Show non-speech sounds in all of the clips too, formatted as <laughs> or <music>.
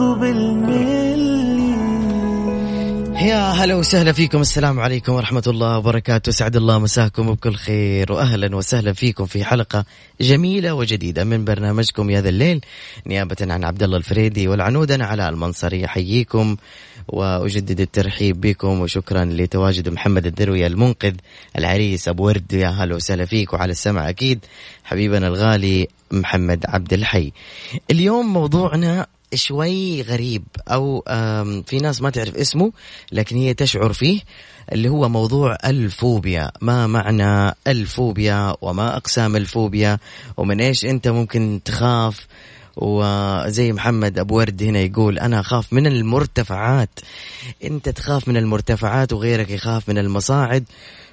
بالملي. يا هلا وسهلا فيكم. السلام عليكم ورحمة الله وبركاته. سعد الله مساكم بكل خير. وأهلا وسهلا فيكم في حلقة جميلة وجديدة من برنامجكم يا ذا الليل نيابة عن عبد الله الفريدي والعنود. أنا علاء المنصري أحييكم وأجدد الترحيب بكم وشكرا لتواجد محمد الدروي المنقذ العريس أبو ورد. يا هلا وسهلا فيك وعلى السمع أكيد. حبيبنا الغالي محمد عبد الحي. اليوم موضوعنا شوي غريب أو في ناس ما تعرف اسمه لكن هي تشعر فيه اللي هو موضوع الفوبيا. ما معنى الفوبيا وما أقسام الفوبيا؟ ومن إيش أنت ممكن تخاف؟ وزي محمد أبو ورد هنا يقول أنا أخاف من المرتفعات. أنت تخاف من المرتفعات وغيرك يخاف من المصاعد.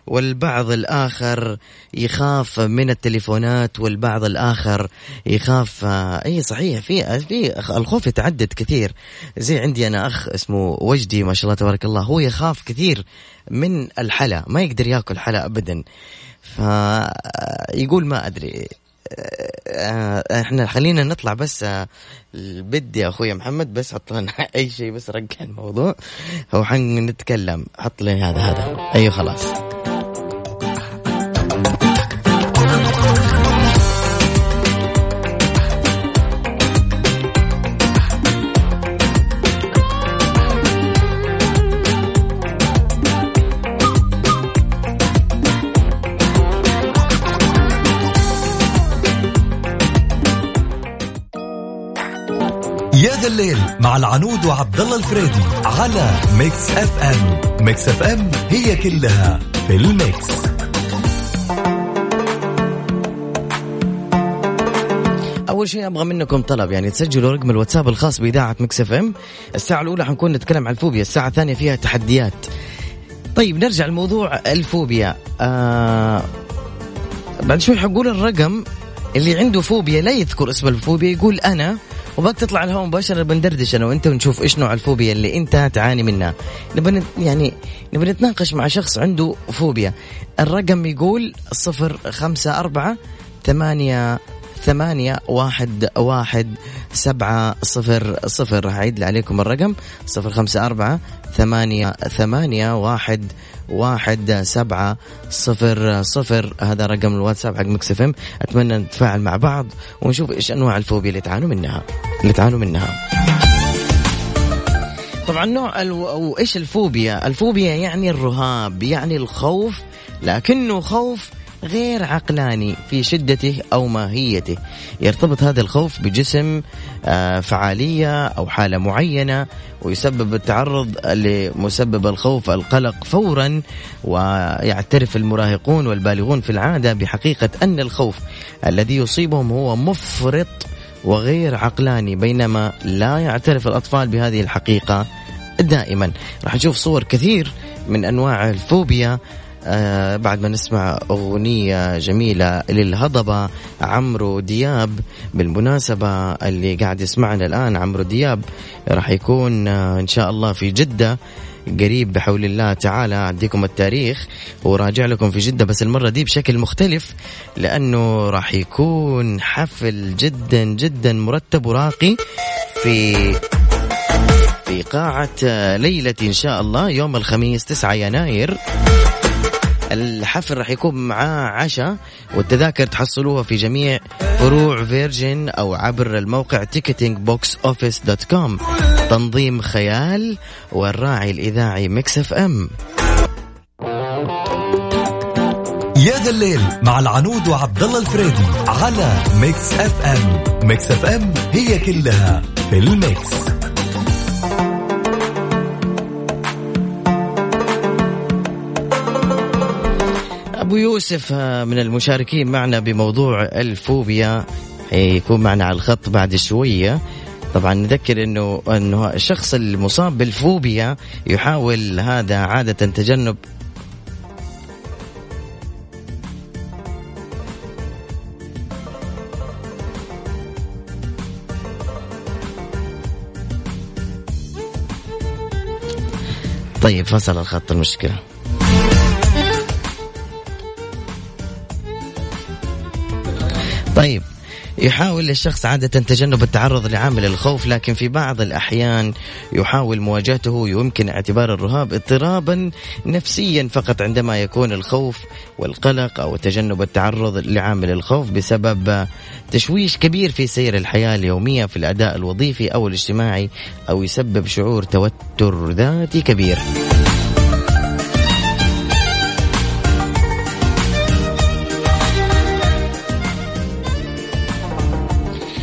والبعض الآخر يخاف من التليفونات والبعض الآخر يخاف. أي صحيح في في الخوف يتعدد كثير. زي عندي أنا أخ اسمه وجدي ما شاء الله تبارك الله هو يخاف كثير من الحلا ما يقدر يأكل حلا أبدا. فيقول ما أدري. إحنا خلينا نطلع بس البد يا أخوي محمد بس حط لنا <laughs> أي شيء بس رجع الموضوع هو حنتكلم حط لي هذا هذا. أيوه خلاص. يا ذا الليل مع العنود وعبد الله الفريدي على Mix FM. Mix FM هي كلها في ال mix. أول شيء أبغى منكم طلب يعني تسجلوا رقم الواتساب الخاص بإذاعة Mix FM. الساعة الأولى حنكون نتكلم عن الفوبيا الساعة الثانية فيها تحديات. طيب نرجع لموضوع الفوبيا. آه بعد شوي حقول الرقم اللي عنده فوبيا لا يذكر اسم الفوبيا يقول أنا. وباك تطلع الهواء مباشرة بندردش أنا وأنت ونشوف إيش نوع الفوبيا اللي أنت تعاني منها. نبغى يعني نبغى نتناقش مع شخص عنده فوبيا. الرقم يقول صفر خمسة أربعة ثمانية ثمانية واحد واحد سبعة صفر صفر. أعيد عليكم الرقم. صفر خمسة أربعة ثمانية ثمانية واحد واحد سبعة صفر صفر. هذا رقم الواتساب حق مكس إم. أتمنى نتفاعل مع بعض ونشوف إيش أنواع الفوبيا اللي تعانوا منها. اللي تعانوا منها. طبعا نوع ألو... الفوبيا؟ الفوبيا يعني الرهاب، يعني الخوف. لكنه خوف غير عقلاني في شدته أو ماهيته. يرتبط هذا الخوف بجسم آه، فعالية أو حالة معينة ويسبب التعرض لمسبب الخوف القلق فورا ويعترف المراهقون والبالغون في العادة بحقيقة أن الخوف الذي يصيبهم هو مفرط وغير عقلاني بينما لا يعترف الأطفال بهذه الحقيقة دائما. راح نشوف صور كثير من أنواع الفوبيا آه بعد ما نسمع أغنية جميلة للهضبة عمرو دياب. بالمناسبة اللي قاعد يسمعنا الآن عمرو دياب راح يكون آه إن شاء الله في جدة قريب بحول الله تعالى. أعطيكم التاريخ وراجع لكم في جدة بس المرة دي بشكل مختلف لأنه راح يكون حفل جدا جدا مرتب وراقي في في قاعة آه، ليلة إن شاء الله يوم الخميس 9 يناير. الحفل راح يكون معاه عشاء والتذاكر تحصلوها في جميع فروع Virgin أو عبر الموقع ticketing box office dot com تنظيم خيال والراعي الإذاعي Mix FM. يا ذا الليل مع العنود وعبد الله الفريدي على Mix FM. Mix FM هي كلها في ال mix. أبو يوسف آه، من المشاركين معنا بموضوع الفوبيا. يكون معنا على الخط بعد شوية طبعا نذكر إنه إنه الشخص المصاب بالفوبيا يحاول هذا عادة تجنب. طيب فصل الخط المشكلة. يحاول الشخص عادة تجنب التعرض لعامل الخوف لكن في بعض الأحيان يحاول مواجهته يمكن اعتبار الرهاب اضطرابا نفسيا فقط عندما يكون الخوف والقلق أو تجنب التعرض لعامل الخوف بسبب تشويش كبير في سير الحياة اليومية في الأداء الوظيفي أو الاجتماعي أو يسبب شعور توتر ذاتي كبير.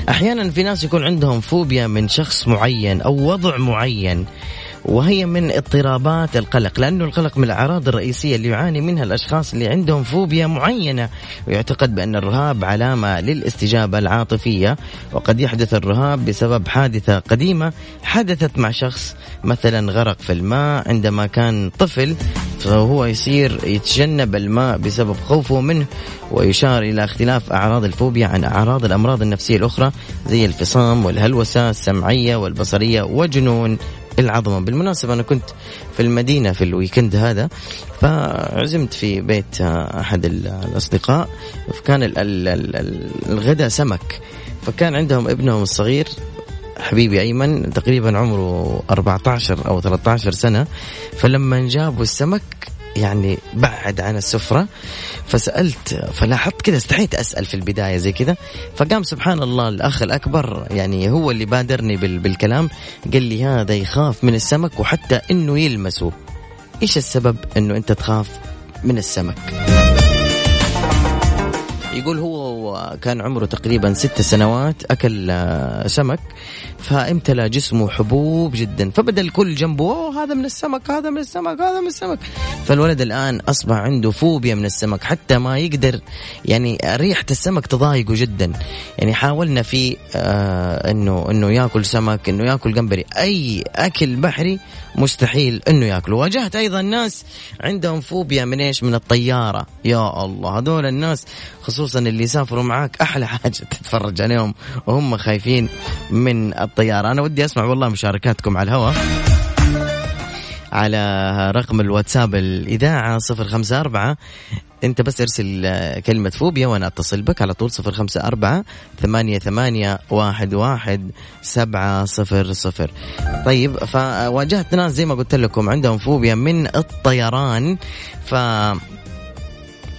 أحيانا في ناس يكون عندهم فوبيا من شخص معين أو وضع معين وهي من اضطرابات القلق لأنه القلق من الأعراض الرئيسية اللي يعاني منها الأشخاص اللي عندهم فوبيا معينة ويعتقد بأن الرهاب علامة للاستجابة العاطفية وقد يحدث الرهاب بسبب حادثة قديمة حدثت مع شخص مثلا غرق في الماء عندما كان طفل فهو يصير يتجنب الماء بسبب خوفه منه ويشار إلى اختلاف أعراض الفوبيا عن أعراض الأمراض النفسية الأخرى زي الفصام والهلوسة السمعية والبصرية وجنون العظمة. بالمناسبة أنا كنت في المدينة في الويكند هذا فعزمت في بيت أحد الأصدقاء فكان الغداء سمك فكان عندهم ابنهم الصغير حبيبي أيمن تقريبا عمره 14 أو 13 سنة. فلما جابوا السمك يعني بعد عن السفرة فسألت فلاحظت كذا استحيت أسأل في البداية زي كذا فقام سبحان الله الأخ الأكبر يعني هو اللي بادرني بالكلام قال لي هذا يخاف من السمك وحتى إنه يلمسه. إيش السبب إنه أنت تخاف من السمك؟ يقول هو كان عمره تقريبا ست سنوات أكل آه، سمك فامتلى جسمه حبوب جدا فبدأ الكل جنبه أوه هذا من السمك هذا من السمك هذا من السمك. فالولد الآن أصبح عنده فوبيا من السمك حتى ما يقدر يعني ريحة السمك تضايقه جدا. يعني حاولنا في آه إنه إنه ياكل سمك إنه ياكل جمبري أي أكل بحري مستحيل إنه ياكلوا. واجهت أيضا ناس عندهم فوبيا من إيش؟ من الطيارة. يا الله هذول الناس خصوصا اللي يسافروا معاك أحلى حاجة <laughs> تتفرج عليهم وهم خايفين من الطيارة. أنا ودي أسمع والله مشاركاتكم على الهواء. على رقم الواتساب الإذاعة صفر خمسة أربعة. أنت بس ارسل كلمة فوبيا وأنا أتصل بك على طول صفر خمسة أربعة ثمانية ثمانية واحد واحد سبعة صفر صفر. طيب فواجهت ناس زي ما قلت لكم عندهم فوبيا من الطيران. ف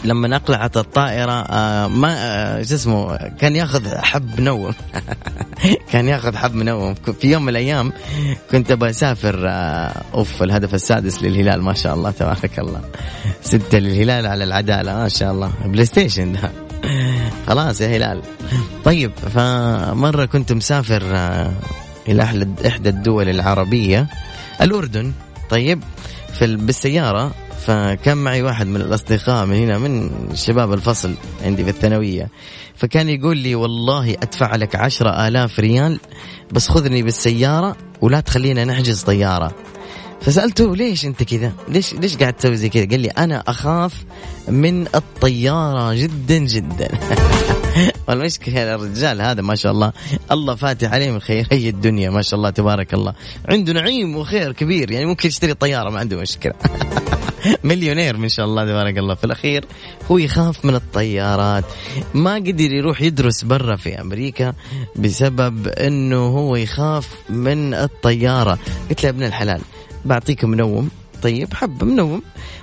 لما اقلعت الطائرة آه ما آه شو اسمه كان ياخذ حب منوم. <laughs> كان ياخذ حب منوم. في يوم من الأيام كنت أبغى أسافر آه أوف الهدف السادس للهلال ما شاء الله تبارك الله. ستة للهلال على العدالة ما شاء الله. PlayStation. ده <laughs> خلاص يا هلال. طيب فمرة كنت مسافر إلى إحدى الدول العربية الأردن. طيب في بالسيارة فكان معي واحد من الأصدقاء من هنا من شباب الفصل عندي في الثانوية. فكان يقول لي والله أدفع لك عشرة آلاف ريال بس خذني بالسيارة ولا تخلينا نحجز طيارة. فسألته ليش أنت كذا؟ ليش ليش قاعد تسوي زي كذا؟ قال لي أنا أخاف من الطيارة جدا جدا. <laughs> والمشكلة الرجال هذا ما شاء الله الله فاتح عليه من خيري الدنيا ما شاء الله تبارك الله. عنده نعيم وخير كبير يعني ممكن يشتري طيارة ما عنده مشكلة. <laughs> <laughs> مليونير ما شاء الله تبارك الله. في الأخير هو يخاف من الطيارات. ما قدر يروح يدرس برا في أمريكا بسبب أنه هو يخاف من الطيارة. قلت له ابن الحلال بعطيك منوم. طيب حب منوم.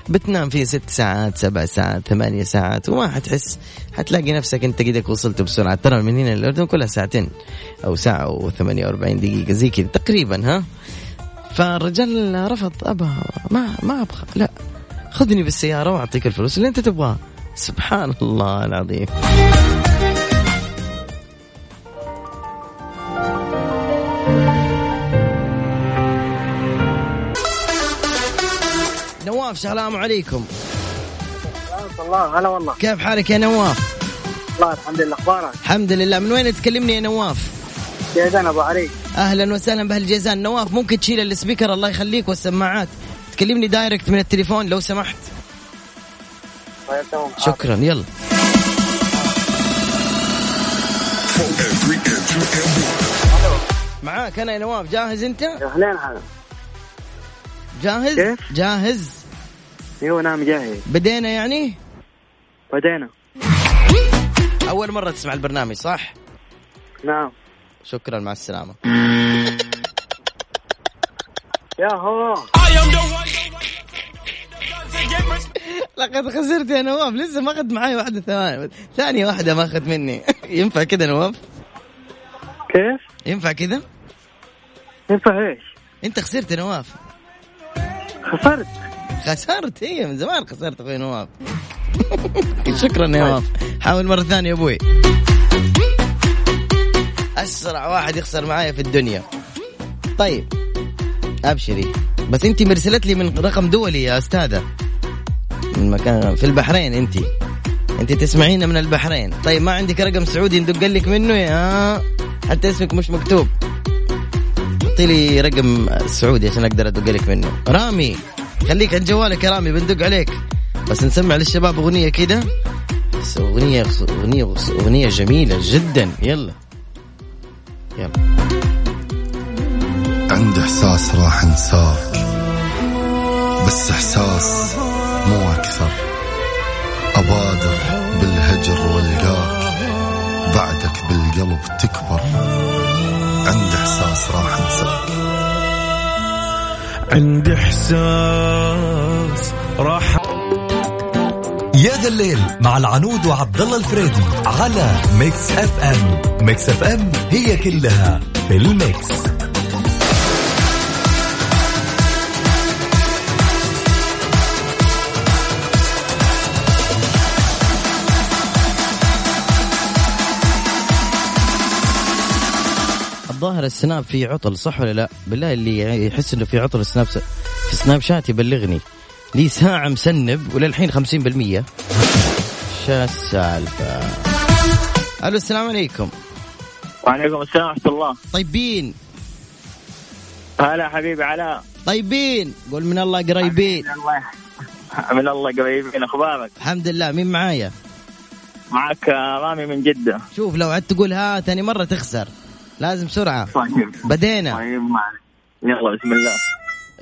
بتنام فيه ست ساعات سبع ساعات ثمانية ساعات وما حتحس. حتلاقي نفسك أنت قدك وصلت بسرعة. ترى من هنا للأردن كلها ساعتين أو ساعة و48 دقيقة زي كذا تقريبا ها؟ فالرجال رفض أبا ما ما أبغى. لا. خذني بالسيارة وأعطيك الفلوس اللي أنت تبغاه سبحان الله العظيم. نواف السلام عليكم. الله هلا والله. كيف حالك يا نواف؟ الله الحمد لله أخبارك؟ الحمد لله. من وين تكلمني يا نواف؟ جيزان أبو عريق أهلا وسهلا بهالجيزان نواف ممكن تشيل السبيكر؟ الله يخليك والسماعات. تكلمني دايركت من التليفون لو سمحت طيب تمام شكرا يلا معاك أنا يا نواف جاهز أنت؟ أهلين هلا جاهز؟ كيف؟ جاهز؟ أيوه نعم جاهز بدينا يعني؟ بدينا أول مرة تسمع البرنامج صح؟ نعم شكرا مع السلامة يا هو لقد خسرت يا نواف. لسه ما أخذت معي واحدة ثانية. ثانية واحدة ما أخذت مني. <laughs> ينفع كذا نواف؟ كيف؟ ينفع كذا ينفع إيش؟ أنت خسرت يا نواف. خسرت. خسرت؟ هي من زمان خسرت أخوي نواف. <laughs> شكرا يا نواف. حاول مرة ثانية يا أبوي. أسرع واحد يخسر معايا في الدنيا. طيب أبشري. بس انت مرسلت لي من رقم دولي يا أستاذة. من مكان في البحرين انت انت تسمعينا من البحرين. طيب ما عندك رقم سعودي ندق لك منه يا حتى اسمك مش مكتوب. حطي لي رقم سعودي عشان أقدر ادق لك منه. رامي خليك عند جوالك يا رامي بندق عليك. بس نسمع للشباب أغنية كده. أغنية أغنية أغنية جميلة جدا. يلا. يلا. عندي إحساس راح انساك. بس إحساس مو أكثر أبادر بالهجر والقاك بعدك بالقلب تكبر. عندي إحساس راح انساك عندي إحساس راح يا ذا الليل مع العنود وعبد الله الفريدي على Mix FM. Mix FM هي كلها في ال mix. الظاهر ال Snap في عطل صح ولا لا؟ بالله اللي يحس إنه في عطل ال Snap في Snapchat يبلغني. لي ساعة مسنب وللحين 50% شو السالفة؟ ألو السلام عليكم. وعليكم السلام ورحمة الله. طيبين. هلا حبيبي علاء طيبين. قول من الله قريبين. من الله من الله قريبين أخبارك؟ الحمد لله. مين معايا؟ معك رامي من جدة. شوف لو عدت تقول ها ثاني مرة تخسر. لازم سرعة. طيب. بدينا. طيب معلش يلا بسم الله.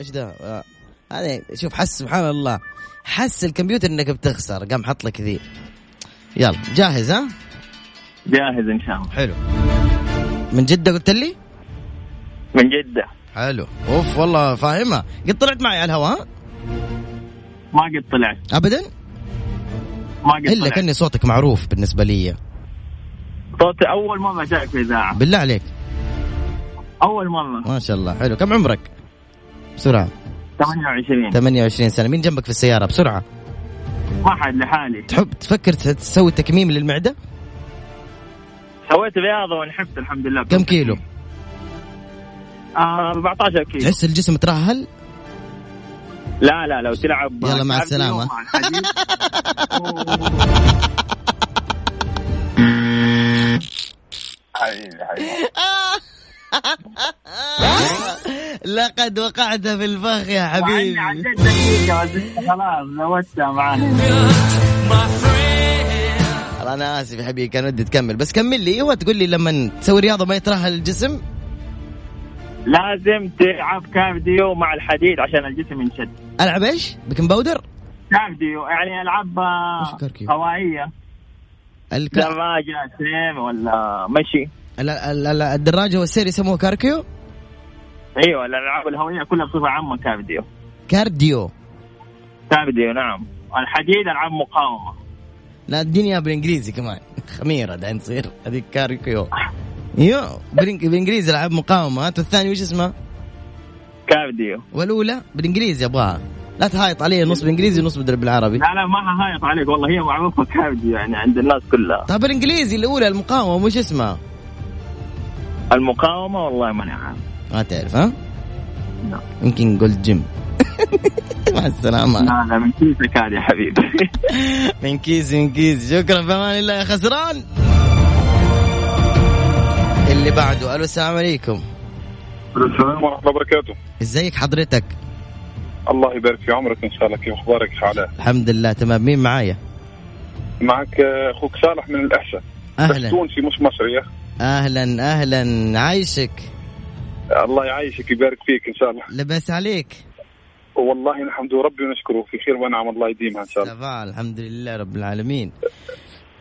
إيش ده؟ آه. هذا شوف حس سبحان الله. حس الكمبيوتر إنك بتخسر قام حط لك ذي. يلا جاهز ها؟ جاهز إن شاء الله. حلو. من جدة قلت لي؟ من جدة. حلو. أوف والله فاهمها. قد طلعت معي على الهواء ها؟ ما قد طلعت. ابدا؟ ما قد إلا طلعت. كأني صوتك معروف بالنسبة لي. صوتي أول مرة جاك في إذاعة. بالله عليك. أول مرة. ما شاء الله حلو. كم عمرك؟ بسرعة. 28 28 سنة. مين جنبك في السيارة؟ بسرعة. ما حد لحالي. تحب تفكر تسوي تكميم للمعدة؟ سويت رياضة ونحفت الحمد لله. كم كيلو؟ آه 14 كيلو. تحس الجسم ترهل؟ لا لا لو تلعب يلا مع السلامة. <laughs> حبيبي حبيبي. <laughs> لقد وقعت في الفخ يا حبيبي. عديت دقيقة خلاص زودتها معانا. أنا آسف يا حبيبي كان ودي تكمل. بس كمل لي هو تقول لي لما تسوي رياضة ما يترهل الجسم؟ لازم تلعب كارديو مع الحديد عشان الجسم ينشد. ألعب إيش؟ بكم باودر؟ كارديو يعني ألعاب آه،؟ هوائية. الك... دراجة سيم ولا مشي؟ ال- ال- ال- الدراجة والسير يسموه كاركيو؟ أيوه الألعاب الهوائية كلها بصفة عامة كارديو. كارديو. كارديو نعم. الحديد ألعاب مقاومة. لا إياها بالإنجليزي كمان. <laughs> خميرة دحين تصير هذيك كاركيو بالإنج- بالإنجليزي ألعاب مقاومة. هات والثاني وش اسمه؟ cardio. والأولى؟ بالإنجليزي أبغاها. لا تهايط علي نص بالانجليزي ونص بالعربي لا لا ما هايط عليك والله هي معروفة cardio يعني عند الناس كلها. طب بالانجليزي الأولى المقاومة وش اسمها؟ المقاومة والله ماني عارف. ما تعرف ها؟ لا. يمكن قلت جيم. <laughs> مع السلامة. لا لا من كيسك هذه يا حبيبي. <laughs> من كيس من كيس شكرا في أمان الله يا خسران. اللي بعده ألو السلام عليكم. السلام ورحمة الله وبركاته. إزيك حضرتك؟ الله يبارك في عمرك إن شاء الله كيف أخبارك يا علاء الحمد لله تمام. مين معايا؟ معك أخوك صالح من الأحساء. بس أهلا تونسي مش مصري يا. أهلا أهلا. عايشك. الله يعيشك يبارك فيك إن شاء الله. لبس عليك. والله نحمد ربي ونشكره في خير ونعم الله يديمها إن شاء الله الحمد لله رب العالمين.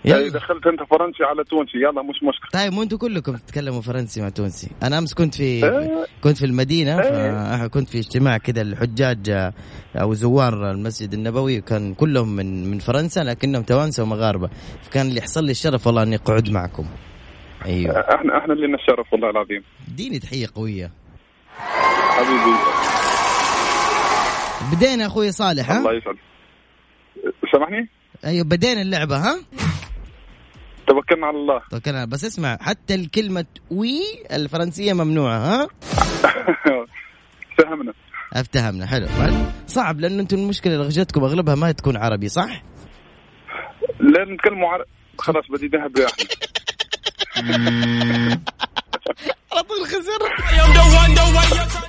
يلا. دخلت أنت فرنسي على تونسي. يلا مش مشكلة. طيب مو أنتم كلكم تتكلموا فرنسي مع تونسي. أنا أمس كنت في إيه. كنت في المدينة إيه. كنت في اجتماع كذا الحجاج آه، أو زوار المسجد النبوي وكان كلهم من من فرنسا لكنهم توانسة ومغاربة. فكان اللي يحصل لي الشرف والله إني اقعد معكم. أيوه. إحنا إحنا اللي نتشرف والله العظيم. اديني تحية قوية. حبيبي. بدينا أخوي صالح الله ها يسعد سامحني؟ أيوه بدينا اللعبة ها؟ توكلنا على الله. توكلنا. بس اسمع حتى الكلمة oui الفرنسية ممنوعة ها؟ <laughs> فهمنا. افتهمنا. حلو. صعب لأنه أنتم المشكلة لغتكم أغلبها ما تكون عربي صح؟ لا نتكلموا عر... خلاص بديناها باحنا على طول خسر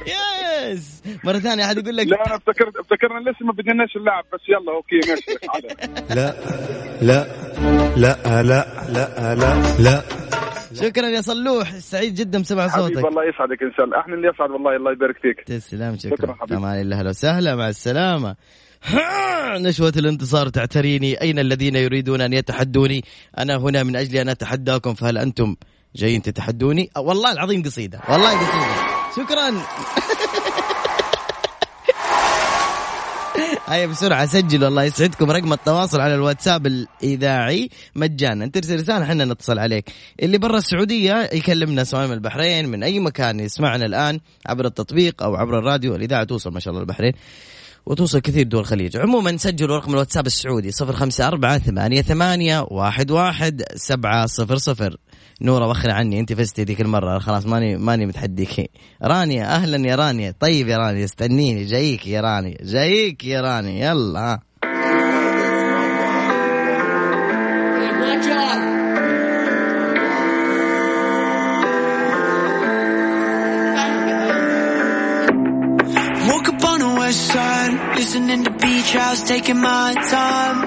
yes مرة ثانية أحد يقول لك لا أنا افتكرت افتكرنا لسه ما بديناش اللعب بس يلا okay ماشي. <laughs> لا لا لا لا لا لا لا. شكرا يا صلوح سعيد جدا بسمع حبيبي صوتك. الله يسعدك إن شاء الله. إحنا اللي يسعد والله الله يبارك فيك. تسلم شكراً. شكرا حبيبي. أمان الله أهلا وسهلا مع السلامة. نشوة الانتصار تعتريني. أين الذين يريدون أن يتحدوني؟ أنا هنا من أجل أن أتحداكم فهل أنتم جايين تتحدوني والله العظيم قصيدة. والله قصيدة. شكرا. <laughs> هيا بسرعة سجلوا الله يسعدكم رقم التواصل على الواتساب الإذاعي مجانا. ترسل رسالة إحنا نتصل عليك. اللي برا السعودية يكلمنا سواء من البحرين من أي مكان يسمعنا الآن عبر التطبيق أو عبر الراديو. الإذاعة توصل ما شاء الله البحرين. وتوصل كثير دول الخليج. عموما سجلوا رقم الواتساب السعودي صفر خمسة أربعة ثمانية, ثمانية واحد, واحد سبعة صفر صفر. نورة وخر عني أنت فزتي ذيك المرة. خلاص ماني ماني متحديك. رانيا أهلا يا رانيا. طيب يا رانيا استنيني. جايك يا رانيا. جايك يا رانيا. يلا listening to beach house, taking my time.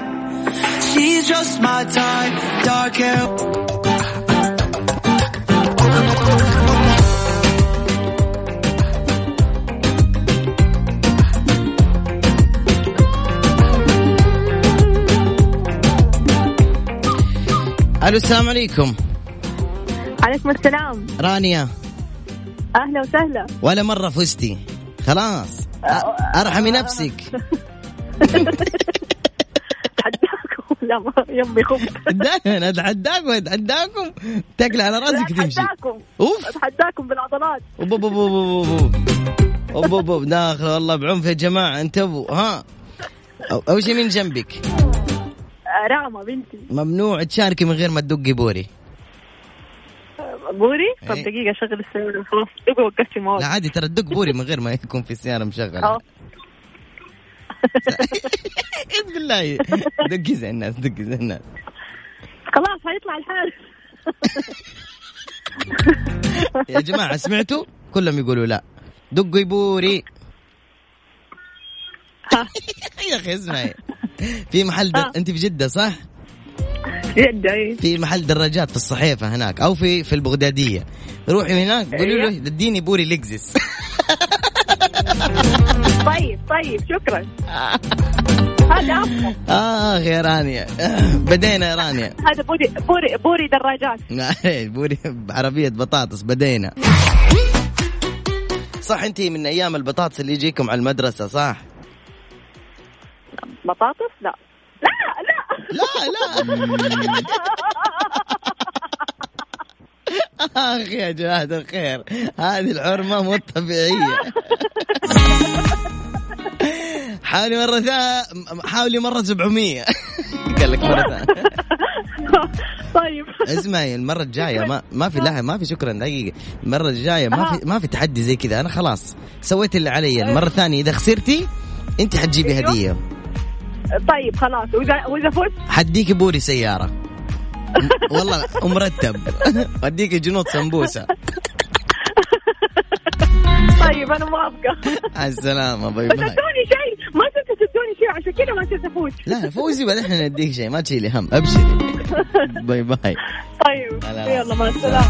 She's just my type, dark hair. ألو السلام عليكم. عليكم السلام. رانيا. أهلا وسهلا. ولا مرة فزتي. خلاص. أه، أرحمي نفسك. أتحداكم؟ <laughs> لا يمي خبز. دائما أتحداكم أتحداكم. تاكل على راسك تمشي أتحداكم. أوف. أتحداكم بالعضلات. أوب أوب أوب أوب أوب أوب. داخل والله بعنف يا جماعة. انتبهوا ها. أول شيء مين جنبك؟ راما بنتي. ممنوع تشاركي من غير ما تدقي بوري. بوري؟ طب إيه. دقيقة شغل السيارة خلاص. دقيقة وقفت موت لا عادي ترى تدق بوري من غير ما يكون في السياره مشغلة. آه إيش <laughs> بالله دقي زي الناس دقي زي الناس. خلاص هيطلع الحال. يا جماعة سمعتوا؟ كلهم يقولوا لا. دقوا بوري. ها. <laughs> يا أخي اسمعي. في محل در... آه. أنت في جدة صح؟ جدة إيه في محل دراجات في الصحيفة هناك أو في في البغدادية روحي هناك قولي له أيوة. اديني بوري Lexus <laughs> طيب طيب شكرا هذا أفضل. اخ يا رانيا <laughs> بدينا يا رانيا هذا بوري بوري بوري دراجات <laughs> بوري بعربيه بطاطس بدينا صح انت من أيام البطاطس اللي يجيكم على المدرسة صح؟ بطاطس؟ لا. لا لا. لا لا. اخ يا جماعة الخير. هذه الحرمة مو طبيعيه حاولي مرة ثانية حاولي مرة 700 قال لك مرة ثانية طيب. اسمعي المرة الجاية ما ما في لا ما في شكرا دقيقة. المرة الجاية ما في ما في تحدي زي كذا. أنا خلاص سويت اللي علي. المرة الثانية إذا خسرتي أنت حتجيبي أيوه. هدية. طيب خلاص. واذا وإذا فزت؟ حديك بوري سيارة. والله ومرتب اديك <laughs> جنود سمبوسة. طيب أنا موافقة على السلامة bye بس bye شيء. ما تنسوا تدوني شيء عشان كذا ما صرت أفوز. لا فوزي بعدين إحنا نديك شيء. ما تشيلي هم. أبشري. bye bye. طيب. يلا مع السلامة.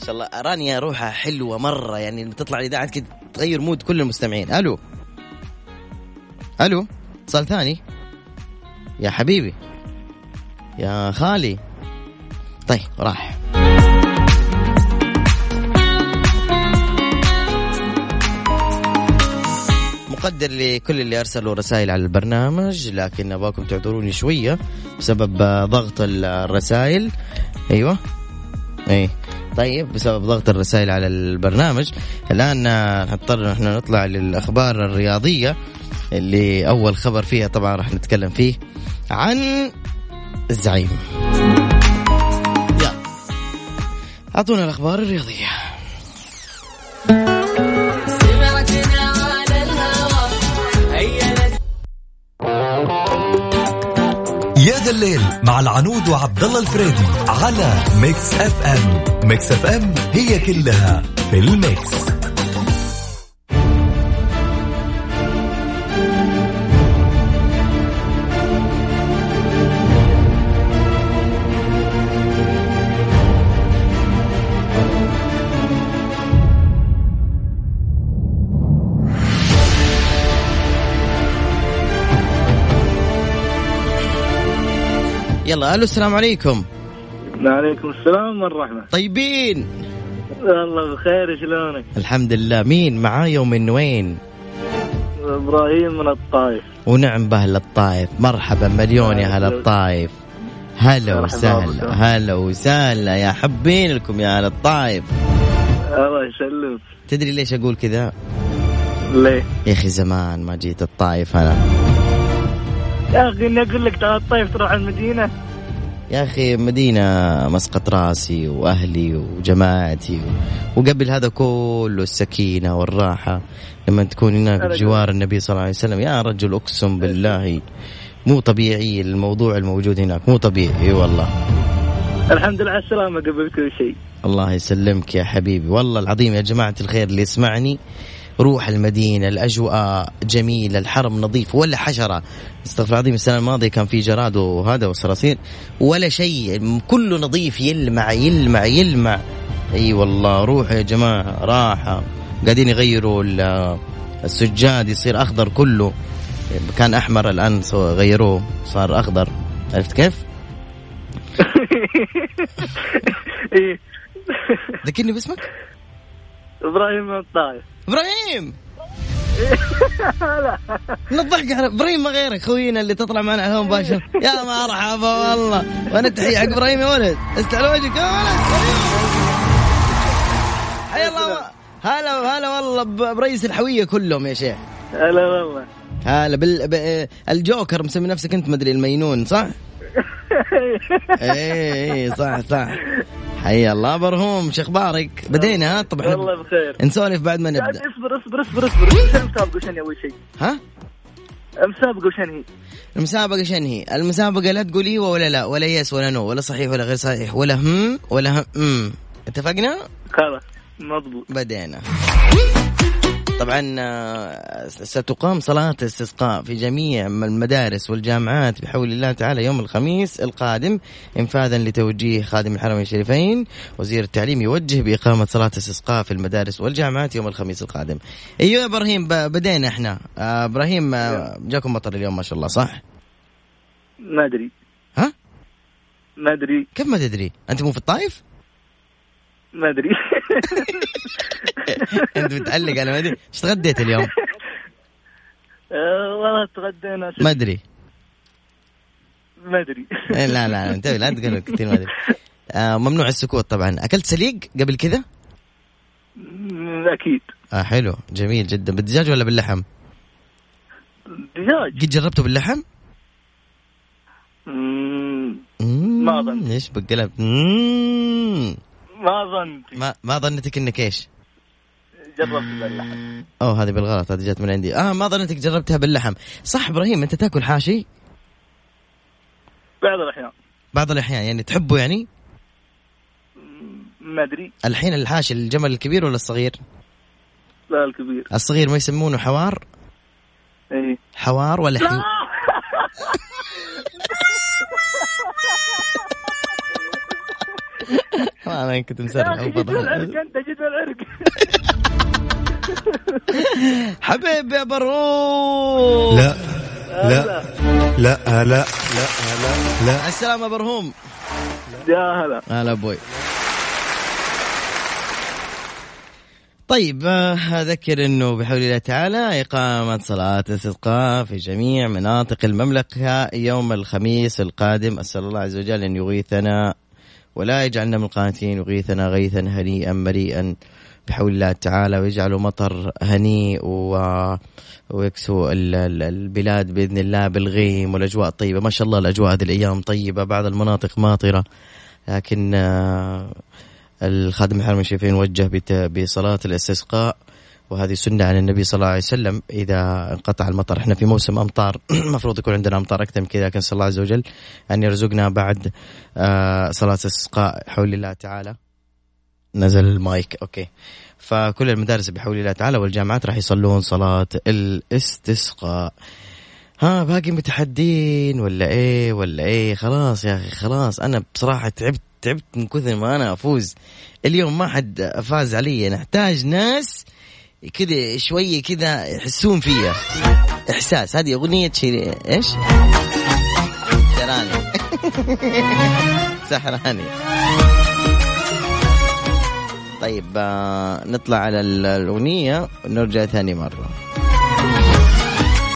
إن شاء الله رانيا روحها حلوة مرة يعني لما تطلع الاذاعه كده تغير mood كل المستمعين. ألو. ألو اتصال ثاني. يا حبيبي يا خالي. طيب راح. مقدر لكل اللي أرسلوا رسائل على البرنامج لكن أبغاكم تعذروني شوية بسبب ضغط الرسائل. أيوه. اي طيب بسبب ضغط الرسائل على البرنامج. الآن نضطر إحنا نطلع للأخبار الرياضية. اللي أول خبر فيها طبعا راح نتكلم فيه عن الزعيم. يلا. أعطونا الأخبار الرياضية. يا ذا الليل مع العنود وعبد الله الفريدي على Mix FM. Mix FM هي كلها في ال mix. يلا ألو السلام عليكم. وعليكم السلام والرحمة. طيبين. والله بخير شلونك؟ الحمد لله. مين معايا ومن وين؟ إبراهيم من الطايف ونعم باهل الطايف مرحبا مليون يا هلا الطايف هلا وسهلا. هلا وسهلا يا حبين لكم يا هلا الطايف الله يسلمك. تدري ليش أقول كذا؟ ليه؟ يا أخي زمان ما جيت الطايف أنا يا أخي إني أقول لك تعال الطايف تروح المدينة. يا أخي مدينة مسقط راسي وأهلي وجماعتي. وقبل هذا كله السكينة والراحة لما تكون هناك بجوار النبي صلى الله عليه وسلم. يا رجل أقسم بالله مو طبيعي الموضوع الموجود هناك. مو طبيعي إي والله. الحمد لله على السلامة قبل كل شيء. الله يسلمك يا حبيبي. والله العظيم يا جماعة الخير اللي يسمعني روح المدينة الأجواء جميلة الحرم نظيف ولا حشرة. استغفر الله العظيم السنة الماضية كان في جراد وهذا وصراصير. ولا شيء كله نظيف يلمع يلمع يلمع. أي والله روحوا يا جماعة راحة. قاعدين يغيروا ال- السجاد يصير أخضر كله. كان أحمر الآن سو- غيروه صار أخضر. عرفت كيف؟ <laughs> إيه. ذكرني باسمك؟ إبراهيم الطايف إبراهيم! <laughs> من الضحك على إبراهيم ما غيرك خوينا اللي تطلع معنا على مباشر يا مرحبا والله. وأنا تحيه حق إبراهيم يا ولد. استعلى وجهك يا ولد. حيا الله هلا هلا والله برئيس الحوية كلهم يا شيخ. هلا والله. هلا بال... ب... الجوكر مسمي نفسك أنت مدري المينون صح؟ <laughs> إيه إيه صح صح. حيا الله برهوم شو أخبارك؟ بدينا ها طب والله بخير نسولف بعد ما نبدأ اصبر اصبر اصبر اصبر وش <laughs> المسابقة وش أول شيء؟ ها؟ المسابقة وش هي؟ المسابقة شنهي؟ المسابقة لا تقول أيوه ولا لا ولا يس ولا نو ولا صحيح ولا غير صحيح ولا هم ولا هم. اتفقنا؟ خلاص مضبوط بدينا طبعا آه، ستقام صلاة استسقاء في جميع المدارس والجامعات بحول الله تعالى يوم الخميس القادم انفاذا لتوجيه خادم الحرمين الشريفين وزير التعليم يوجه بإقامة صلاة استسقاء في المدارس والجامعات يوم الخميس القادم أيوه يا إبراهيم ب- بدينا إحنا آه، إبراهيم آه، جاكم مطر اليوم ما شاء الله صح؟ ما أدري ها؟ ما أدري كيف ما تدري؟ أنت مو في الطايف؟ ما أدري <laughs> انت متعلق أنا ما ادري إيش تغديت اليوم؟ آه، والله تغدينا ما أدري ما أدري إيه، لا لا انتبه لا تقول كثير ما أدري آه ممنوع السكوت طبعا أكلت سليق قبل كذا؟ أكيد آه حلو جميل جدا بالدجاج ولا باللحم؟ دجاج قد جربته باللحم؟ ما أظن. إيش بقلب. ما ظنت ما ما ظنتك إنك إيش؟ جربت باللحم. أوه هذه بالغلط هذه جات من عندي. آه ما ظنتك جربتها باللحم. صح إبراهيم أنت تاكل حاشي؟ بعض الأحيان. بعض الأحيان يعني تحبه يعني؟ ما أدري. الحين الحاشي الجمل الكبير ولا الصغير؟ لا الكبير. الصغير ما يسمونه حوار؟ إيه. حوار ولا حي... <laughs> <laughs> أنا كنت مسرح يا أخي جد العرق أنت جد العرق <laughs> حبيبي يا برو. لا لا لا لا لا لا السلامة برهوم يا هلا. هلا أبوي. طيب آه، أذكر إنه بحول الله تعالى إقامة صلاة الاستسقاء في جميع مناطق المملكة يوم الخميس القادم. أسأل الله عز وجل أن يغيثنا ولا يجعلنا من القانتين. يغيثنا غيثا هنيئا مريئا بحول الله تعالى ويجعله مطر هنيء و... ويكسو ال- ال- البلاد بإذن الله بالغيم والأجواء الطيبة. ما شاء الله الأجواء هذه الأيام طيبة بعض المناطق ماطرة. لكن آه، الخادم الحرمين الشريفين وجه بصلاة الاستسقاء. وهذه سنة عن النبي صلى الله عليه وسلم. إذا انقطع المطر إحنا في موسم أمطار <clears throat> المفروض يكون عندنا أمطار أكثر من كذا لكن صلى الله عز وجل أن يرزقنا بعد آه، صلاة الاستسقاء حول الله تعالى. نزل ال mic okay. فكل المدارس بحول الله تعالى والجامعات راح يصلون صلاة الاستسقاء. ها باقي متحدين ولا إيه ولا إيه؟ خلاص يا أخي خلاص. أنا بصراحة تعبت تعبت من كثر ما أنا أفوز. اليوم ما حد فاز علي. نحتاج ناس كذا شوية كذا يحسون فيها إحساس. هذه أغنية شيرين. إيش؟ سحراني <laughs> سحراني طيب آه، نطلع على ال- الأغنية ونرجع ثاني مرة.